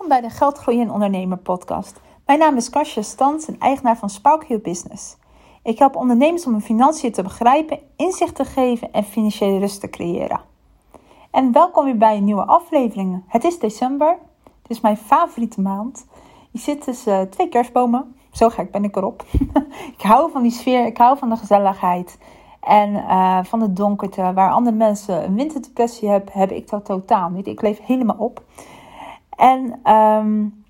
Welkom bij de Geldgroeien en Ondernemer podcast. Mijn naam is Kasia Stans en eigenaar van Spark Hill Business. Ik help ondernemers om hun financiën te begrijpen, inzicht te geven en financiële rust te creëren. En welkom weer bij een nieuwe aflevering. Het is december, het is mijn favoriete maand. Je zit tussen twee kerstbomen, zo gek ben ik erop. ik hou van die sfeer, ik hou van de gezelligheid. En uh, van de donkerte, waar andere mensen een winterdepressie hebben, heb ik dat totaal niet. Ik leef helemaal op. En um,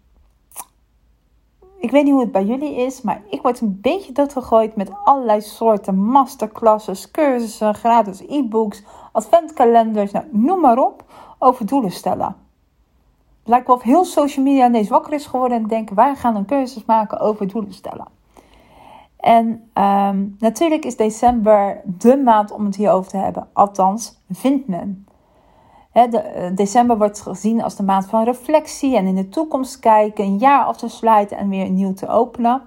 ik weet niet hoe het bij jullie is, maar ik word een beetje doodgegooid met allerlei soorten masterclasses, cursussen, gratis e-books, adventkalenders, nou, noem maar op, over doelen stellen. Het lijkt wel of heel social media ineens wakker is geworden en denken, wij gaan een cursus maken over doelen stellen. En um, natuurlijk is december de maand om het hierover te hebben. Althans, vindt men. Eh, december wordt gezien als de maand van reflectie en in de toekomst kijken, een jaar af te sluiten en weer nieuw te openen.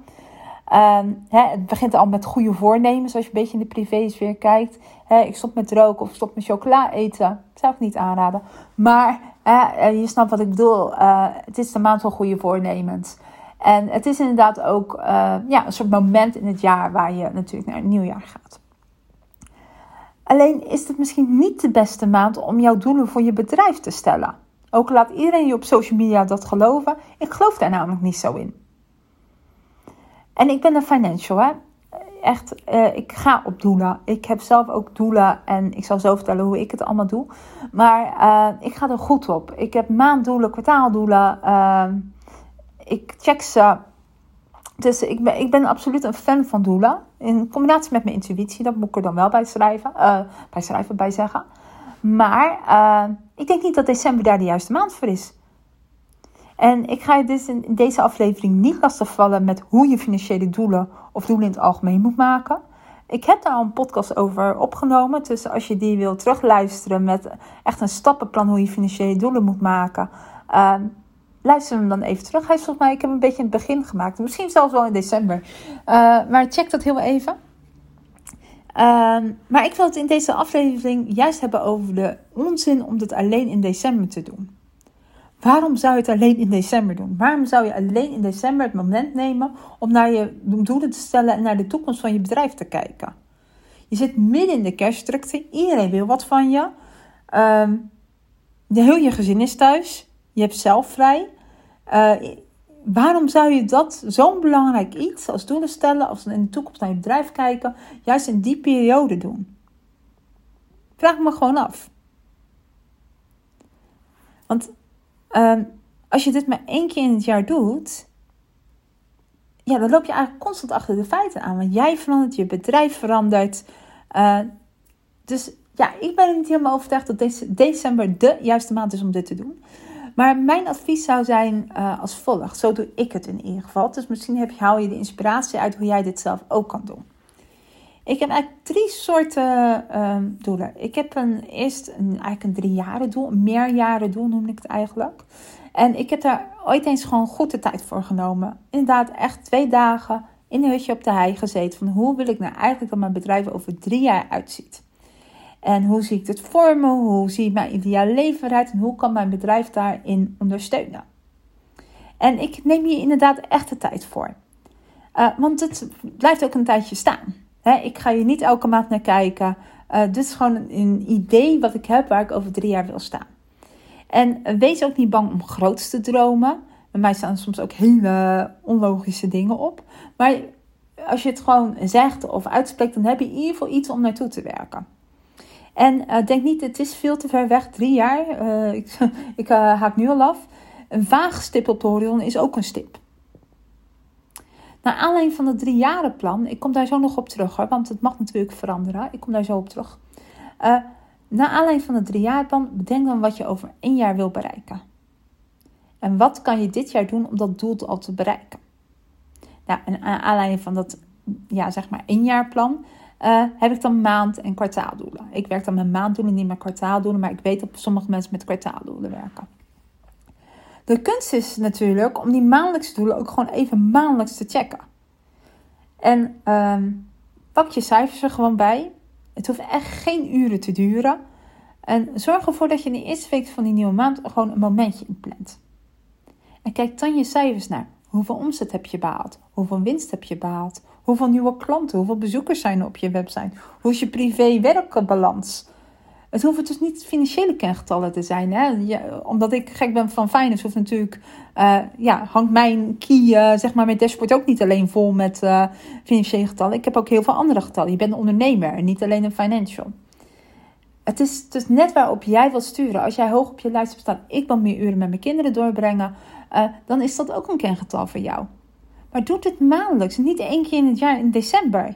Um, het begint al met goede voornemens als je een beetje in de privésfeer kijkt. ik stop met roken of stop met chocola eten. Dat zou niet aanraden. Maar uh, je snapt wat ik bedoel. Uh, het is de maand van goede voornemens. En het is inderdaad ook ja, een soort moment in het jaar waar je natuurlijk naar een nieuw jaar gaat. Alleen is het misschien niet de beste maand om jouw doelen voor je bedrijf te stellen. Ook laat iedereen je op social media dat geloven. Ik geloof daar namelijk niet zo in. En ik ben een financial, hè. Echt, uh, ik ga op doelen. Ik heb zelf ook doelen en ik zal zo vertellen hoe ik het allemaal doe. Maar uh, ik ga er goed op. Ik heb maanddoelen, kwartaaldoelen. Uh, ik check ze. Dus ik ben, ik ben absoluut een fan van doelen. In combinatie met mijn intuïtie, dat moet ik er dan wel bij schrijven, uh, bij, schrijven, bij zeggen. Maar uh, ik denk niet dat december daar de juiste maand voor is. En ik ga je dus in deze aflevering niet lastigvallen met hoe je financiële doelen of doelen in het algemeen moet maken. Ik heb daar al een podcast over opgenomen. Dus als je die wil terugluisteren met echt een stappenplan hoe je financiële doelen moet maken. Uh, luister hem dan even terug. Hij is volgens mij, ik heb een beetje in het begin gemaakt. Misschien zelfs wel in december. Uh, maar check dat heel even. Uh, maar ik wil het in deze aflevering juist hebben over de onzin om dit alleen in december te doen. Waarom zou je het alleen in december doen? Waarom zou je alleen in december het moment nemen om naar je doelen te stellen en naar de toekomst van je bedrijf te kijken? Je zit midden in de kerstdrukte. Iedereen wil wat van je. Uh, de heel je gezin is thuis. Je hebt zelf vrij. Uh, waarom zou je dat zo'n belangrijk iets als doelen stellen, als in de toekomst naar je bedrijf kijken, juist in die periode doen? Vraag me gewoon af. Want uh, als je dit maar één keer in het jaar doet, ja, dan loop je eigenlijk constant achter de feiten aan. Want jij verandert, je bedrijf verandert. Uh, dus ja, ik ben niet helemaal overtuigd dat december de juiste maand is om dit te doen. Maar mijn advies zou zijn uh, als volgt. Zo doe ik het in ieder geval. Dus misschien heb, haal je de inspiratie uit hoe jij dit zelf ook kan doen. Ik heb eigenlijk drie soorten uh, doelen. Ik heb een, eerst een, eigenlijk een drie doel, een meerjaren doel noem ik het eigenlijk. En ik heb daar ooit eens gewoon goed de tijd voor genomen. Inderdaad, echt twee dagen in een hutje op de hei gezeten. Van hoe wil ik nou eigenlijk dat mijn bedrijf over drie jaar uitziet. En hoe zie ik het voor me? Hoe zie ik mijn ideale leven eruit? En hoe kan mijn bedrijf daarin ondersteunen? En ik neem hier inderdaad echt de tijd voor. Uh, want het blijft ook een tijdje staan. ik ga hier niet elke maand naar kijken. Uh, dit is gewoon een, idee wat ik heb waar ik over drie jaar wil staan. En wees ook niet bang om groots te dromen. Bij mij staan soms ook hele onlogische dingen op. Maar als je het gewoon zegt of uitspreekt, dan heb je in ieder geval iets om naartoe te werken. En uh, denk niet, het is veel te ver weg, drie jaar. Uh, ik ik uh, haak nu al af. Een vaag stip op de is ook een stip. Naar aanleiding van het driejarenplan, ik kom daar zo nog op terug hoor, want het mag natuurlijk veranderen. Ik kom daar zo op terug. naar aanleiding van het driejarenplan, bedenk dan wat je over één jaar wil bereiken. En wat kan je dit jaar doen om dat doel al te bereiken? Nou, en naar aanleiding van dat, ja, zeg maar éénjaarplan, uh, heb ik dan maand- en kwartaaldoelen. Ik werk dan met maanddoelen, niet met kwartaaldoelen, maar ik weet dat sommige mensen met kwartaaldoelen werken. De kunst is natuurlijk om die maandelijkse doelen ook gewoon even maandelijks te checken. En uh, pak je cijfers er gewoon bij. Het hoeft echt geen uren te duren. En zorg ervoor dat je in de eerste week van die nieuwe maand gewoon een momentje inplant. En kijk dan je cijfers naar. Hoeveel omzet heb je behaald? Hoeveel winst heb je behaald? Hoeveel nieuwe klanten? Hoeveel bezoekers zijn er op je website? Hoe is je privé-werkbalans? Het hoeven dus niet financiële kengetallen te zijn. Hè? omdat ik gek ben van finance, hoeft natuurlijk, uh, ja, hangt mijn key, uh, zeg maar, mijn dashboard ook niet alleen vol met uh, financiële getallen. Ik heb ook heel veel andere getallen. Je bent een ondernemer en niet alleen een financial. Het is dus net waarop jij wilt sturen. Als jij hoog op je lijst hebt staan, ik wil meer uren met mijn kinderen doorbrengen, dan is dat ook een kengetal voor jou. Maar doe dit maandelijks, niet één keer in het jaar in december.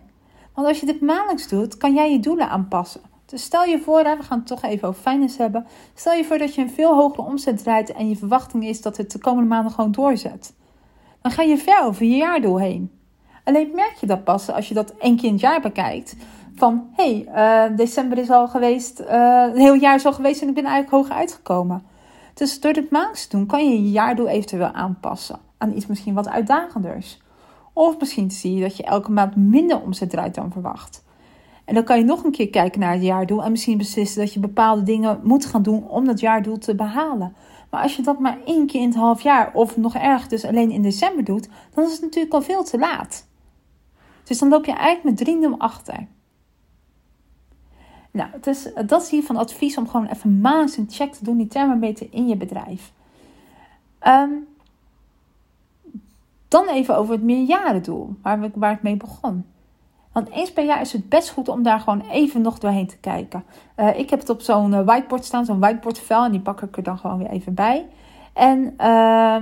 Want als je dit maandelijks doet, kan jij je doelen aanpassen. Dus stel je voor, we gaan het toch even over finance hebben. Stel je voor dat je een veel hogere omzet draait en je verwachting is dat het de komende maanden gewoon doorzet. Dan ga je ver over je jaardoel heen. Alleen merk je dat pas als je dat één keer in het jaar bekijkt. Van hé, hey, uh, december is al geweest, uh, een heel jaar is al geweest en ik ben eigenlijk hoger uitgekomen. Dus door dit maandelijks te doen kan je je jaardoel eventueel aanpassen aan iets misschien wat uitdagenders. Of misschien zie je dat je elke maand minder omzet draait dan verwacht. En dan kan je nog een keer kijken naar het jaardoel en misschien beslissen dat je bepaalde dingen moet gaan doen om dat jaardoel te behalen. Maar als je dat maar één keer in het half jaar of nog erg dus alleen in december doet, dan is het natuurlijk al veel te laat. Dus dan loop je eigenlijk met 3-0 achter. Nou, het is, dat is hiervan advies om gewoon even maandelijks een check te doen, die thermometer in je bedrijf. Um, dan even over het meerjarendoel, waar, we, waar ik mee begon. Want eens per jaar is het best goed om daar gewoon even nog doorheen te kijken. Uh, ik heb het op zo'n uh, whiteboard staan, zo'n whiteboardvel. En die pak ik er dan gewoon weer even bij. En uh,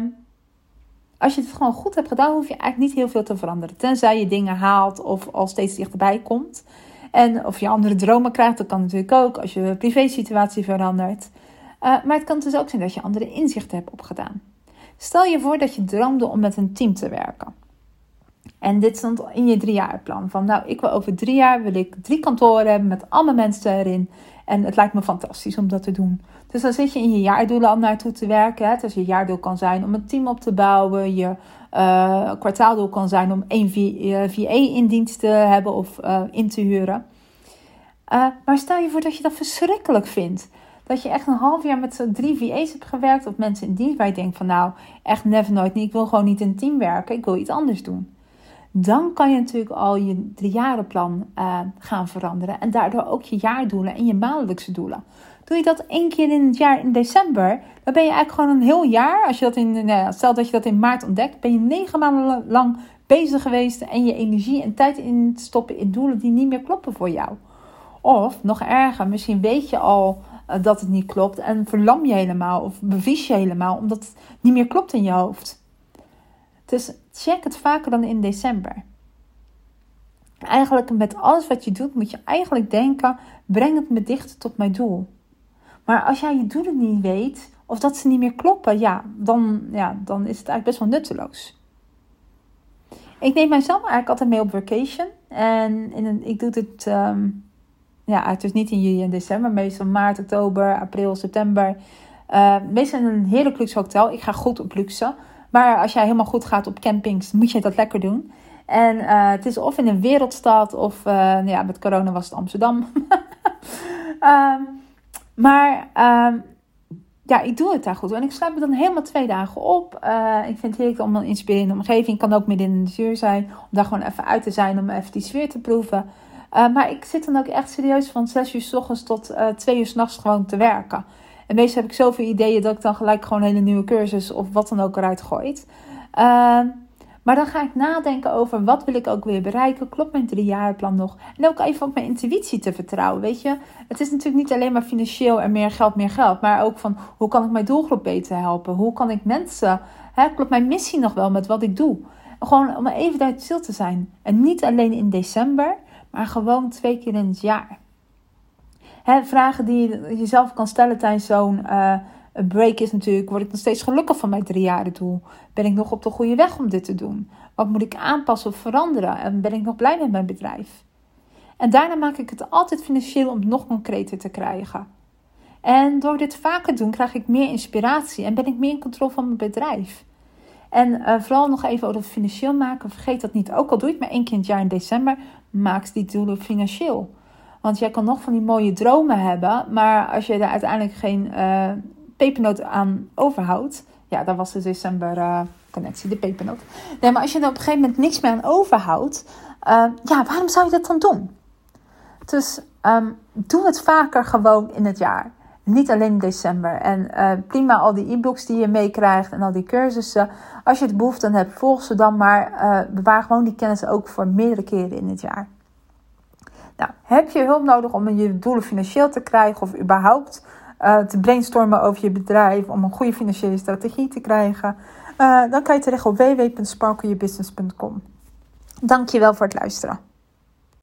als je het gewoon goed hebt gedaan, hoef je eigenlijk niet heel veel te veranderen. Tenzij je dingen haalt of al steeds dichterbij komt. En of je andere dromen krijgt, dat kan natuurlijk ook. Als je privé situatie verandert. Uh, maar het kan dus ook zijn dat je andere inzichten hebt opgedaan. Stel je voor dat je droomde om met een team te werken. En dit stond in je driejaarplan. Van nou, ik wil over drie jaar wil ik drie kantoren hebben met allemaal mensen erin. En het lijkt me fantastisch om dat te doen. Dus dan zit je in je jaardoelen al naartoe te werken. Dus je jaardoel kan zijn om een team op te bouwen. Je uh, kwartaaldoel kan zijn om één VA in dienst te hebben of uh, in te huren. Maar stel je voor dat je dat verschrikkelijk vindt. Dat je echt een half jaar met drie VA's hebt gewerkt of mensen in dienst waar je denkt van nou, echt never nooit niet. Ik wil gewoon niet in een team werken. Ik wil iets anders doen dan kan je natuurlijk al je driejarenplan uh, gaan veranderen. En daardoor ook je jaardoelen en je maandelijkse doelen. Doe je dat één keer in het jaar in december, dan ben je eigenlijk gewoon een heel jaar. Als je dat in, nou stel dat je dat in maart ontdekt, ben je negen maanden lang bezig geweest en je energie en tijd in stoppen in doelen die niet meer kloppen voor jou. Of nog erger, misschien weet je al dat het niet klopt en verlam je helemaal of bevries je helemaal omdat het niet meer klopt in je hoofd. Dus check het vaker dan in december. Eigenlijk met alles wat je doet, moet je eigenlijk denken: breng het me dichter tot mijn doel. Maar als jij je doelen niet weet, of dat ze niet meer kloppen, ja, dan, ja, dan is het eigenlijk best wel nutteloos. Ik neem mijzelf eigenlijk altijd mee op vacation. En in een, ik doe um, ja, dus niet in juli en december, meestal maart, oktober, april, september. Meestal in een heerlijk luxe hotel. Ik ga goed op luxe. Maar als jij helemaal goed gaat op campings, moet je dat lekker doen. En uh, het is of in een wereldstad of uh, ja, met corona was het Amsterdam. um, maar um, ja, ik doe het daar goed. En ik sluit me dan helemaal twee dagen op. Ik vind het heerlijk om een inspirerende omgeving. kan ook midden in de zijn. Om daar gewoon even uit te zijn. Om even die sfeer te proeven. Maar ik zit dan ook echt serieus van 6 uur s ochtends tot 2 uur s'nachts gewoon te werken. En meestal heb ik zoveel ideeën dat ik dan gelijk gewoon een hele nieuwe cursus of wat dan ook eruit gooit. Uh, maar dan ga ik nadenken over wat wil ik ook weer bereiken. Klopt mijn driejarenplan nog? En ook even op mijn intuïtie te vertrouwen. Weet je, het is natuurlijk niet alleen maar financieel en meer geld, meer geld. Maar ook van hoe kan ik mijn doelgroep beter helpen? Hoe kan ik mensen, hè, klopt mijn missie nog wel met wat ik doe? Gewoon om even daar stil te zijn. En niet alleen in december, maar gewoon twee keer in het jaar vragen die je jezelf kan stellen tijdens zo'n uh, break is natuurlijk: word ik nog steeds gelukkig van mijn drie jaren doel? Ben ik nog op de goede weg om dit te doen? Wat moet ik aanpassen of veranderen? En ben ik nog blij met mijn bedrijf? En daarna maak ik het altijd financieel om het nog concreter te krijgen. En door dit vaker te doen, krijg ik meer inspiratie en ben ik meer in controle van mijn bedrijf. En uh, vooral nog even over het financieel maken. Vergeet dat niet. Ook al doe je het maar één keer in het jaar in december, maak die doelen financieel. Want jij kan nog van die mooie dromen hebben, maar als je er uiteindelijk geen uh, pepernoot aan overhoudt, ja, dat was de december uh, connectie, de pepernoot. Nee, maar als je er op een gegeven moment niks meer aan overhoudt, ja, waarom zou je dat dan doen? Dus um, doe het vaker gewoon in het jaar. Niet alleen december. En uh, prima al die e-books die je meekrijgt en al die cursussen. Als je het behoefte aan hebt, volg ze dan maar. Uh, bewaar gewoon die kennis ook voor meerdere keren in het jaar. Nou, heb je hulp nodig om je doelen financieel te krijgen of überhaupt uh, te brainstormen over je bedrijf, om een goede financiële strategie te krijgen? dan kan je terecht op www.sparkleyourbusiness.com. Dankjewel voor het luisteren.